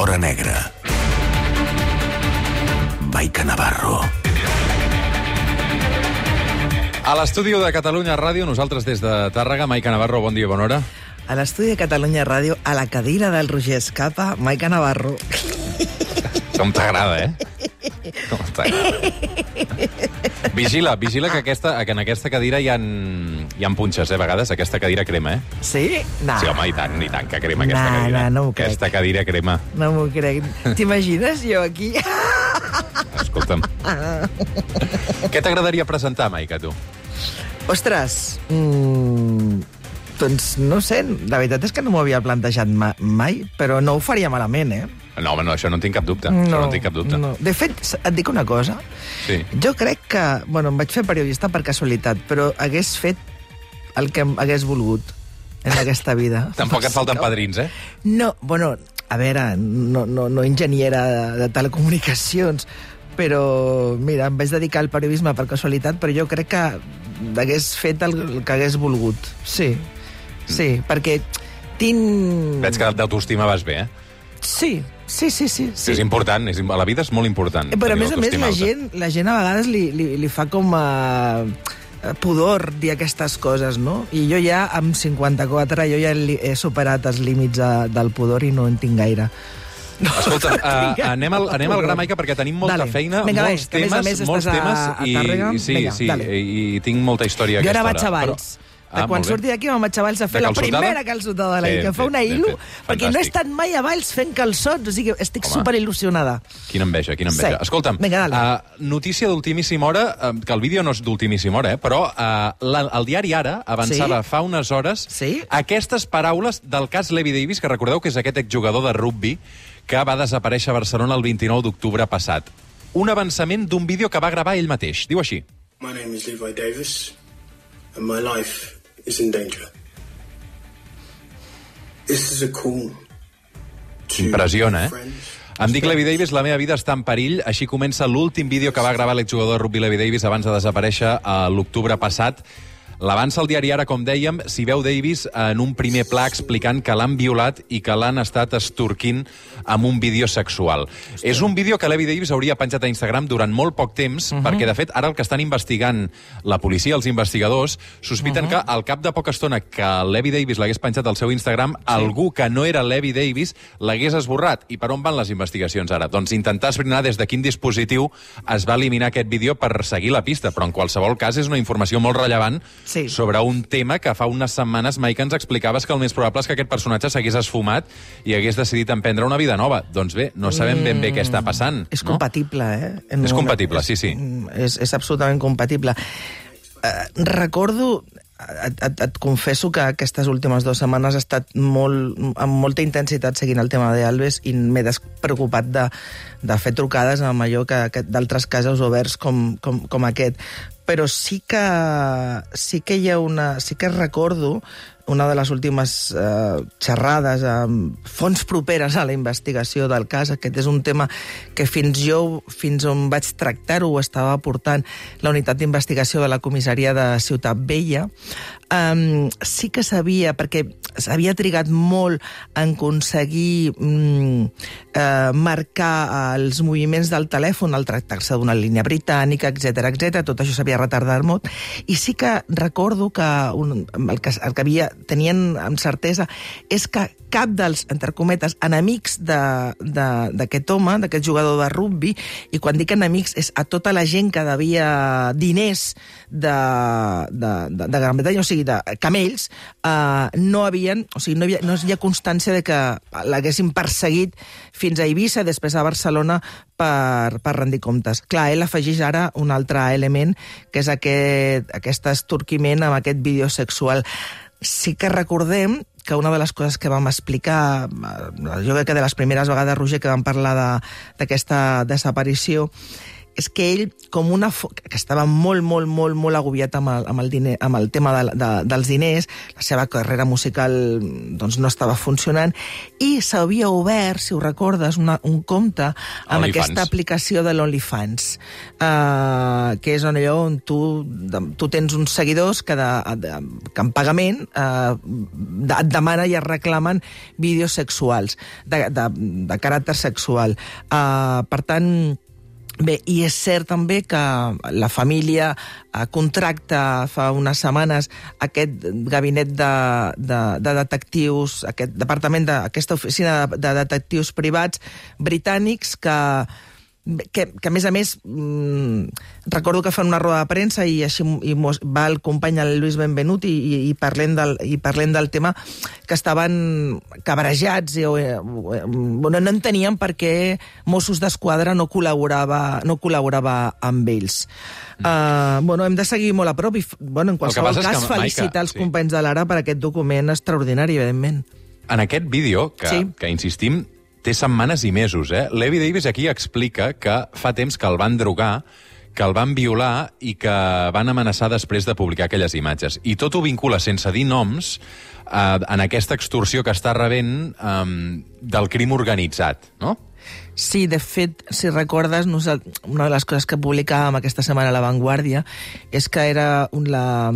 l'hora negra. Maica Navarro. A l'estudi de Catalunya Ràdio, nosaltres des de Tàrrega, Maica Navarro, bon dia, bona hora. A l'estudi de Catalunya Ràdio, a la cadira del Roger Escapa, Maica Navarro. Com t'agrada, eh? Com t'agrada. Vigila, vigila que, aquesta, que en aquesta cadira hi ha, hi ha punxes, eh, a vegades. Aquesta cadira crema, eh? Sí? No. Sí, home, i tant, i tant, que crema aquesta No, cadira. no, no crec. aquesta cadira crema. No m'ho crec. T'imagines jo aquí? Escolta'm. Què t'agradaria presentar, Maica, tu? Ostres, mm, doncs no sé, la veritat és que no m'ho havia plantejat ma mai, però no ho faria malament, eh? No, home, no, això no en tinc cap dubte. això no en tinc cap dubte. No. De fet, et dic una cosa. Sí. Jo crec que... Bueno, em vaig fer periodista per casualitat, però hagués fet el que hagués volgut en aquesta vida. Tampoc et falten padrins, eh? No, bueno, a veure, no, no, no enginyera de, de telecomunicacions, però, mira, em vaig dedicar al periodisme per casualitat, però jo crec que hagués fet el, el que hagués volgut. Sí, sí, perquè tinc... Veig que d'autoestima vas bé, eh? Sí, sí, sí, sí. Sí. És important, és, a la vida és molt important. Eh, Però, a més a més, la alta. gent, la gent a vegades li, li, li fa com a pudor dir aquestes coses, no? I jo ja, amb 54, jo ja he superat els límits de, del pudor i no en tinc gaire. Escolta, uh, anem, al, anem al gra, Maica, perquè tenim molta Dale. feina, Vinga, molts que a més temes, molts estàs a- temes, a i, i sí, Vinga, sí, dale. i, i tinc molta història a Jo ara aquesta vaig a hora. Valls. Ah, de quan surti d'aquí me'n vaig a Valls a fer la primera calçotada de la Ben vida, que fa una il·lu, perquè no he estat mai a Valls fent calçots, o sigui, estic Home. superil·lusionada. Quina enveja, quina enveja. Sí. Escolta'm, Vinga, uh, notícia d'ultimíssima hora, uh, que el vídeo no és d'ultimíssima hora, eh, però uh, la, el diari Ara avançava Sí? fa unes hores Sí? aquestes paraules del cas Levi Davis, que recordeu que és aquest exjugador de rugby que va desaparèixer a Barcelona el 29 d'octubre passat. Un avançament d'un vídeo que va gravar ell mateix. Diu així. My name is Levi Davis, and my life is in danger. This is a call to Impressiona, eh? Em dic Levi Davis, la meva vida està en perill. Així comença l'últim vídeo que va gravar l'exjugador de rugby Levi Davis abans de desaparèixer a l'octubre passat. L'avança el diari Ara, com dèiem, s'hi veu Davis en un primer pla explicant que l'han violat i que l'han estat estorquint amb un vídeo sexual. És un vídeo que Levi Davis hauria penjat a Instagram durant molt poc temps, uh -huh. perquè, de fet, ara el que estan investigant la policia, els investigadors, sospiten uh -huh. que al cap de poca estona que Levi Davis l'hagués penjat al seu Instagram, sí. algú que no era Levi Davis l'hagués esborrat. I per on van les investigacions ara? Doncs intentar esbrinar des de quin dispositiu es va eliminar aquest vídeo per seguir la pista, però en qualsevol cas és una informació molt rellevant Sí. sobre un tema que fa unes setmanes, Mike, ens explicaves que el més probable és que aquest personatge s'hagués esfumat i hagués decidit emprendre una vida nova. Doncs bé, no sabem ben bé què està passant. És no? compatible, eh? En És compatible, sí, sí. Mm, És, és absolutament compatible. Eh, recordo, et, et, et confesso que aquestes últimes dues setmanes he estat molt, amb molta intensitat seguint el tema d'Alves i m'he despreocupat de, de fer trucades amb allò que, que d'altres casos oberts com, com, com aquest. Però sí que, sí que hi ha una... Sí que recordo una de les últimes eh, xerrades amb fonts properes a la investigació del cas. Aquest és un tema que fins jo, fins on vaig tractar-ho, ho estava portant la unitat d'investigació de la comissaria de Ciutat Vella. Um, sí que sabia, perquè s'havia trigat molt en aconseguir mm, eh, marcar els moviments del telèfon al tractar-se d'una línia britànica, etc etc. Tot això s'havia retardat molt. I sí que recordo que un, el, que el que havia, tenien amb certesa és que cap dels, entre cometes, enemics d'aquest home, d'aquest jugador de rugby, i quan dic enemics és a tota la gent que devia diners de, de, de, de Gran Bretanya, o sigui, de camells, eh, no havien, o sigui, no, havia, no hi ha constància de que l'haguessin perseguit fins a Eivissa, després a Barcelona, per, per rendir comptes. Clar, ell afegeix ara un altre element, que és aquest, aquest estorquiment amb aquest vídeo sexual. Sí que recordem que una de les coses que vam explicar, eh, jo crec que de les primeres vegades, Roger, que vam parlar de- d'aquesta desaparició, és que ell, com una... que estava molt, molt, molt, molt agobiat amb el, amb el, diner, amb el tema de, de, dels diners, la seva carrera musical doncs, no estava funcionant, i s'havia obert, si ho recordes, una, un compte amb OnlyFans. aquesta aplicació de l'OnlyFans, uh, que és allò on tu, de, tu tens uns seguidors que, de, de, que en pagament uh, de, et demanen i es reclamen vídeos sexuals, de, de, de caràcter sexual. Uh, per tant, Bé, i és cert també que la família eh, contracta fa unes setmanes aquest gabinet de, de, de detectius, aquest departament, de, oficina de, de detectius privats britànics que, que, que a més a més mm, recordo que fan una roda de premsa i així i mos, va el company el Lluís Benvenut i, i, i, parlem del, i parlem del tema que estaven cabrejats i, o, o, bueno, no entenien per què Mossos d'Esquadra no col·laborava, no col·laborava amb ells. Mm. Uh, bueno, hem de seguir molt a prop i, bueno, en qualsevol cas, que, Maica, felicitar els sí. companys de l'Ara per aquest document extraordinari, evidentment. En aquest vídeo, que, Sí. que insistim, té setmanes i mesos, eh? Levi Davis aquí explica que fa temps que el van drogar, que el van violar i que van amenaçar després de publicar aquelles imatges. I tot ho vincula, sense dir noms, eh, en aquesta extorsió que està rebent eh, del crim organitzat, no? Sí, de fet, si recordes, una de les coses que publicàvem aquesta setmana a La Vanguardia és que era un, la,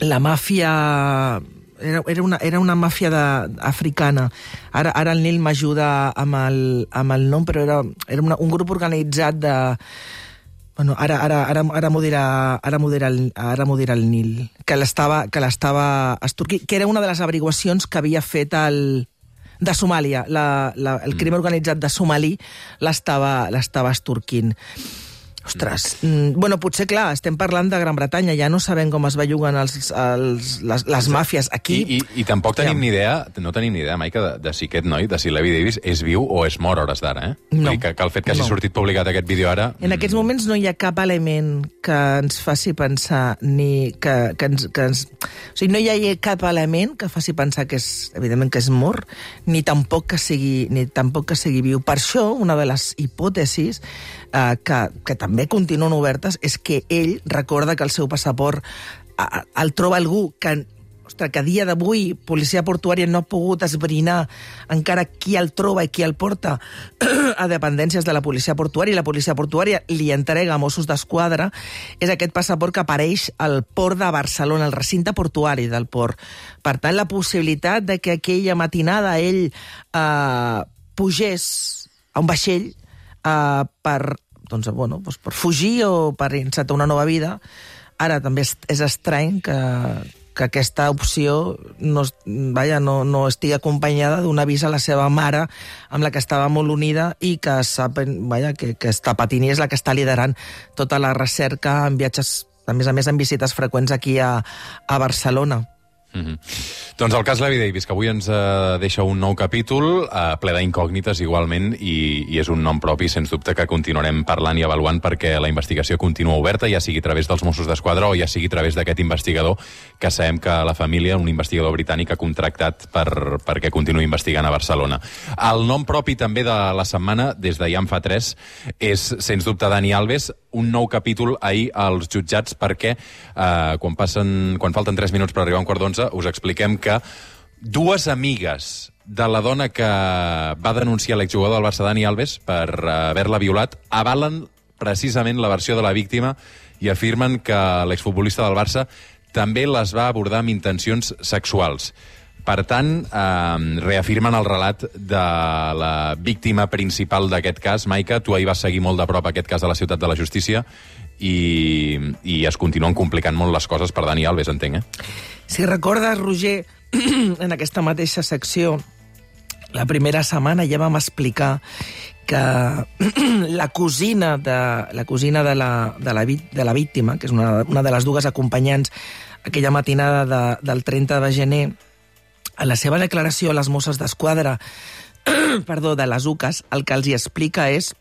la màfia... Era, era, una, era una màfia de, africana. Ara, ara el Nil m'ajuda amb, el, amb el nom, però era, era una, un grup organitzat de... Bueno, ara, ara, ara, ara m'ho dirà, ara dirà, el, ara dirà el Nil, que l'estava que l'estava estorquint, que era una de les averiguacions que havia fet el, de Somàlia. La, la, el crim organitzat de Somalí l'estava estorquint. Ostres, mm, bueno, potser, clar, estem parlant de Gran Bretanya, ja no sabem com es belluguen els, els, les, les màfies. Aquí... I, i, I tampoc tenim Ja. ni idea, no tenim ni idea, Maica, de, de si aquest noi, de si Levi Davis, és viu o és mort hores d'ara, eh? No. que, que el fet que hagi No. sortit publicat aquest vídeo ara... En aquests moments no hi ha cap element que ens faci pensar ni que, que, ens, que ens... O sigui, no hi ha cap element que faci pensar que és, evidentment, que és mort, ni tampoc que sigui, ni tampoc que sigui viu. Per això, una de les hipòtesis eh, que, que també continuen obertes és que ell recorda que el seu passaport el troba algú que ostres, que a dia d'avui policia portuària no ha pogut esbrinar encara qui el troba i qui el porta a dependències de la policia portuària i la policia portuària li entrega a Mossos d'Esquadra és aquest passaport que apareix al port de Barcelona, al recinte portuari del port. Per tant, la possibilitat de que aquella matinada ell eh, pugés a un vaixell eh, per, doncs, bueno, doncs per fugir o per encetar una nova vida, ara també és, és estrany que, que aquesta opció no, vaja, no, no estigui acompanyada d'un avís a la seva mare amb la que estava molt unida i que, sap, vaja, que, que està patint i és la que està liderant tota la recerca en viatges, a més a més en visites freqüents aquí a, a Barcelona. Mm -hmm. Doncs el cas Levi Davis, que avui ens eh, deixa un nou capítol, eh, ple d'incògnites igualment, i, i és un nom propi, sens dubte, que continuarem parlant i avaluant perquè la investigació continua oberta, ja sigui a través dels Mossos d'Esquadra o ja sigui a través d'aquest investigador que sabem que la família, un investigador britànic, ha contractat per, perquè continuï investigant a Barcelona. El nom propi també de la setmana, des de ja en fa tres, és, sens dubte, Dani Alves, un nou capítol ahir als jutjats perquè eh, quan, passen, quan falten 3 minuts per arribar a un quart d'onze us expliquem que dues amigues de la dona que va denunciar l'exjugador del Barça, Dani Alves, per haver-la violat, avalen precisament la versió de la víctima i afirmen que l'exfutbolista del Barça també les va abordar amb intencions sexuals. Per tant, eh, reafirmen el relat de la víctima principal d'aquest cas. Maica, tu ahir vas seguir molt de prop aquest cas de la Ciutat de la Justícia i, i es continuen complicant molt les coses per Dani Alves, entenc, eh? Si recordes, Roger, en aquesta mateixa secció, la primera setmana ja vam explicar que la cosina de la, cosina de la, de la, de la víctima, que és una, una de les dues acompanyants aquella matinada de, del 30 de gener, a la seva declaració a les Mosses d'Esquadra, perdó, de les UCAS, el que els hi explica és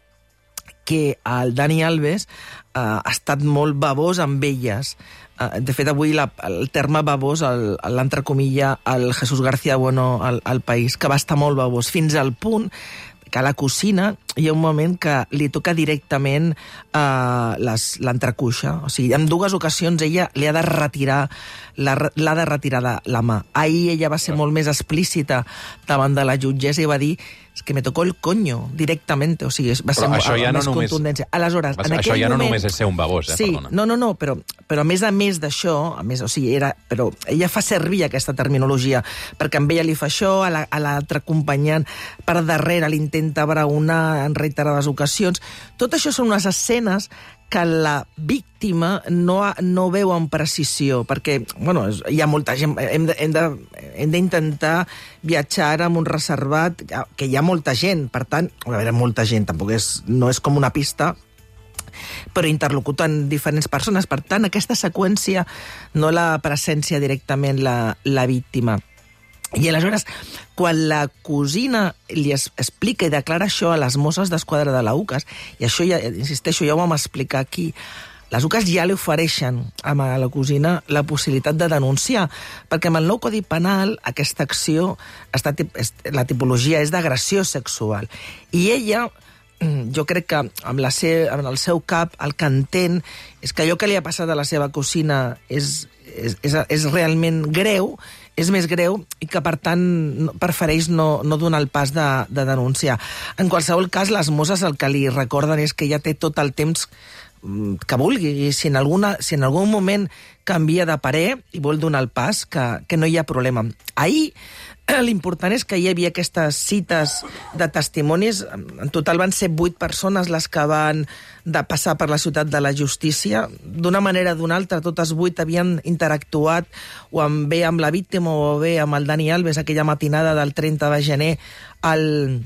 que el Dani Alves eh, ha estat molt babós amb elles. Eh, de fet, avui la, el terme babós el- l'entrecomilla el Jesús García Bueno al, al país, que va estar molt babós, fins al punt que la cocina, hi ha un moment que li toca directament eh, l'entrecuixa. O sigui, en dues ocasions ella li ha de retirar l'ha de retirar de la mà. Ahir ella va ser molt més explícita davant de la jutgessa i va dir és que me tocó el coño directament, o sigui, va ser Però amb- això ja no més només- contundència. Aleshores, en Això aquell ja no moment... només és ser un babós, eh, Sí, perdona. no, no, no, però, però a més a més d'això, a més, o sigui, era, però ella fa servir aquesta terminologia, perquè amb ella li fa això, a la- a l'altre acompanyant per darrere l'intenta braonar en reiterades ocasions. Tot això són unes escenes que la víctima no, ha- no veu amb precisió, perquè bueno, hi ha molta gent, hem d'intentar viatjar amb un reservat, que hi ha molta gent, per tant, a veure, molta gent, tampoc és, no és com una pista, però interlocutar amb diferents persones. Per tant, aquesta seqüència no la presència directament la, la víctima. I aleshores, quan la cosina li es, explica i declara això a les Mosses d'Esquadra de la UCAS, i això ja, insisteixo, ja ho vam explicar aquí, les UCAS ja li ofereixen a la cosina la possibilitat de denunciar, perquè amb el nou Codi Penal aquesta acció, està, la tipologia és d'agressió sexual. I ella jo crec que amb, la se, amb el seu cap el que entén és que allò que li ha passat a la seva cosina és, és, és, és realment greu, és més greu i que, per tant, prefereix no, no donar el pas de, de denunciar. En qualsevol cas, les Mosses el que li recorden és que ja té tot el temps mm, que vulgui, i si en, alguna, si en algun moment canvia de parer i vol donar el pas, que, que no hi ha problema. Ahir l'important és que hi havia aquestes cites de testimonis. En total van ser vuit persones les que van de passar per la ciutat de la justícia. D'una manera o d'una altra, totes vuit havien interactuat o amb, bé amb la víctima o bé amb el Dani Alves aquella matinada del 30 de gener al, el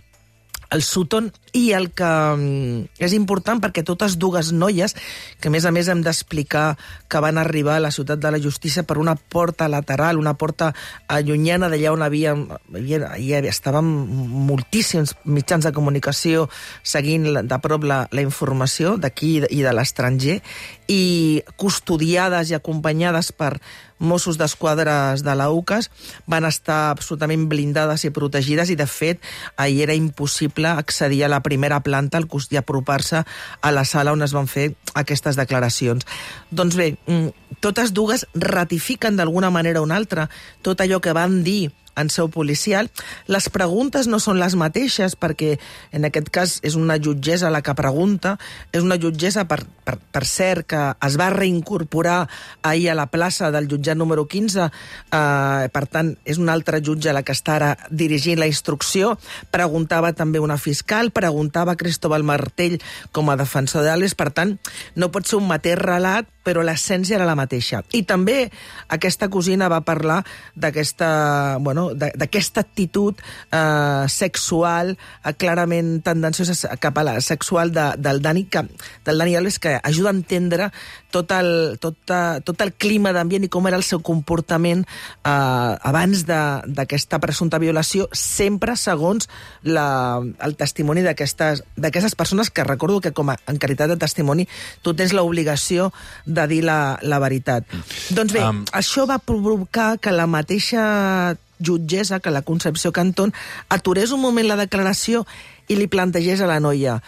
Sutton i el que mm, és important perquè totes dues noies, que a més a més hem d'explicar que van arribar a la ciutat de la justícia per una porta lateral, una porta allunyana d'allà on havia, havia, havia, estaven moltíssims mitjans de comunicació seguint de prop la, la informació d'aquí i de l'estranger i custodiades i acompanyades per Mossos d'Esquadres de la UCAS van estar absolutament blindades i protegides i, de fet, ahir era impossible accedir a la primera planta al cos- i apropar-se a la sala on es van fer aquestes declaracions. Doncs bé, mm, totes dues ratifiquen d'alguna manera o una altra tot allò que van dir en seu policial. Les preguntes no són les mateixes perquè en aquest cas és una jutgessa la que pregunta, és una jutgessa per, per, per cert que es va reincorporar ahir a la plaça del jutjat número 15, eh, per tant és una altra jutge la que està ara dirigint la instrucció, preguntava també una fiscal, preguntava Cristóbal Martell com a defensor d'Ales, per tant no pot ser un mateix relat però l'essència era la mateixa. I també aquesta cosina va parlar d'aquesta bueno, de- d'aquesta actitud eh, sexual eh, clarament tendenciosa cap a la sexual de, del Dani, que, del Dani Alves, que ajuda a entendre tot el, tot, eh, tot el clima d'ambient i com era el seu comportament eh, abans d'aquesta presumpta violació, sempre segons la, el testimoni d'aquestes persones que recordo que com a, en caritat de testimoni tu tens l'obligació de dir la, la veritat. Doncs bé, um, això va provocar que la mateixa jutgessa, que la Concepció Cantón, aturés un moment la declaració i li plantegés a la noia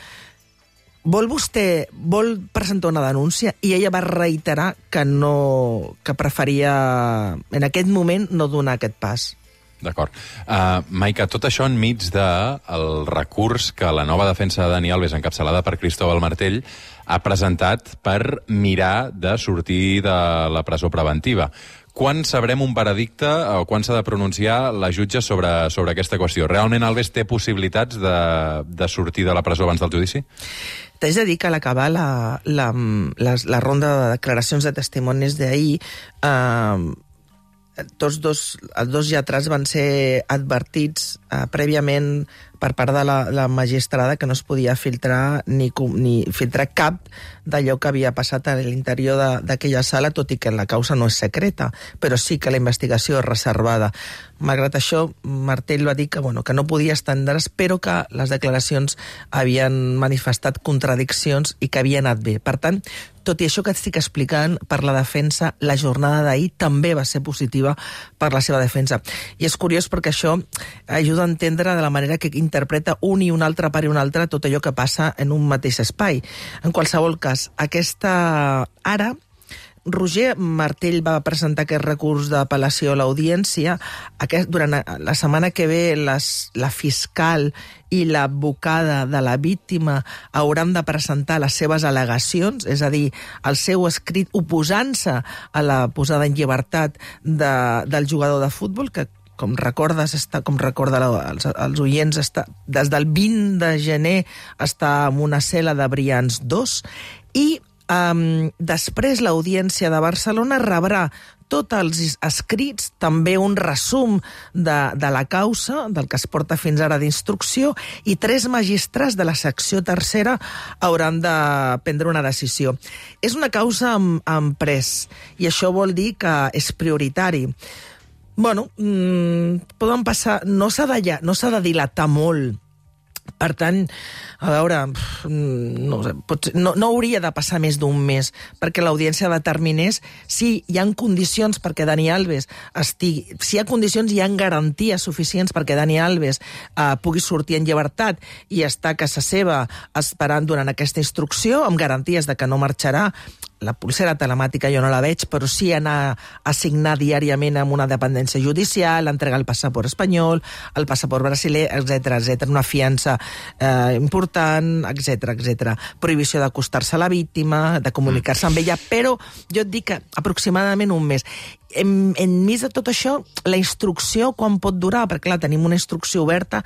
vol vostè vol presentar una denúncia? I ella va reiterar que no que preferia en aquest moment no donar aquest pas. D'acord. Uh, Maica, tot això enmig del el recurs que la nova defensa de Dani Alves, encapçalada per Cristóbal Martell, ha presentat per mirar de sortir de la presó preventiva. Quan sabrem un veredicte o quan s'ha de pronunciar la jutge sobre, sobre aquesta qüestió? Realment Alves té possibilitats de, de sortir de la presó abans del judici? T'haig de dir que a l'acabar la, la, la, la ronda de declaracions de testimonis d'ahir, eh, tots dos, els dos lletrats van ser advertits eh, prèviament per part de la, la magistrada que no es podia filtrar ni, ni filtrar cap d'allò que havia passat a l'interior d'aquella sala, tot i que la causa no és secreta, però sí que la investigació és reservada. Malgrat això, Martell va dir que, bueno, que no podia estendre's, però que les declaracions havien manifestat contradiccions i que havia anat bé. Per tant, tot i això que estic explicant, per la defensa, la jornada d'ahir també va ser positiva per la seva defensa. I és curiós perquè això ajuda a entendre de la manera que interpreta un i un altre pare i un altre tot allò que passa en un mateix espai. En qualsevol cas, aquesta ara Roger Martell va presentar aquest recurs d'apel·lació a l'audiència. Durant la setmana que ve les, la fiscal i l'advocada de la víctima hauran de presentar les seves al·legacions, és a dir, el seu escrit oposant-se a la posada en llibertat de, del jugador de futbol, que com recordes, està, com recorda la, els, els oients, està, des del 20 de gener està en una cel·la de Brians 2 i Um, després, l'Audiència de Barcelona rebrà tots els escrits, també un resum de, de la causa, del que es porta fins ara d'instrucció, i tres magistrats de la secció tercera hauran de prendre una decisió. És una causa amb, amb pres, i això vol dir que és prioritari. Bueno, mmm, poden passar... No s'ha de, no de dilatar molt per tant, a veure, no, pot, no, no hauria de passar més d'un mes perquè l'audiència determinés si hi han condicions perquè Dani Alves estigui... Si hi ha condicions, hi ha garanties suficients perquè Dani Alves eh, pugui sortir en llibertat i estar a casa seva esperant durant aquesta instrucció, amb garanties de que no marxarà. La pulsera telemàtica jo no la veig, però sí anar a signar diàriament amb una dependència judicial, entregar el passaport espanyol, el passaport brasiler, etc etc, una fiança eh, important, etc etc. Prohibició d'acostar-se a la víctima, de comunicar-se amb ella, però jo et dic que aproximadament un mes en, enmig de tot això, la instrucció quan pot durar? Perquè, clar, tenim una instrucció oberta.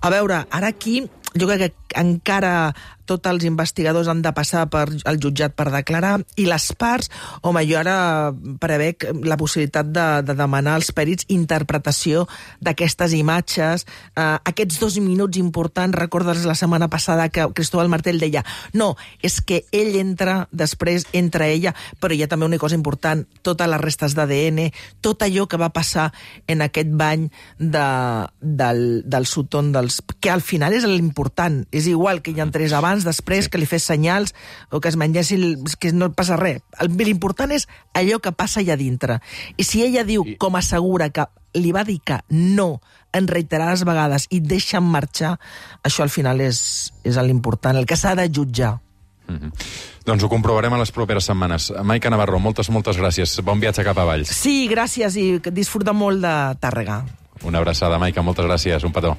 A veure, ara aquí jo crec que encara tots els investigadors han de passar per el jutjat per declarar, i les parts, home, jo ara prevec la possibilitat de, de demanar als perits interpretació d'aquestes imatges, eh, aquests dos minuts importants, recordes la setmana passada que Cristóbal Martell deia, no, és que ell entra, després entra ella, però hi ha també una cosa important, totes les restes d'ADN, tot allò que va passar en aquest bany de, del, del Sutton, dels, que al final és l'important, és igual que hi ha tres abans, després, que li fes senyals o que es mengessin, que no passa res. L'important és allò que passa allà dintre. I si ella diu, I... com assegura, que li va dir que no en reiterades vegades i deixen marxar, això al final és, és l'important, el que s'ha de jutjar. Mm -hmm. Doncs ho comprovarem a les properes setmanes. Maica Navarro, moltes, moltes gràcies. Bon viatge cap a Valls. Sí, gràcies i disfruta molt de Tàrrega. Una abraçada, Maica, moltes gràcies. Un petó.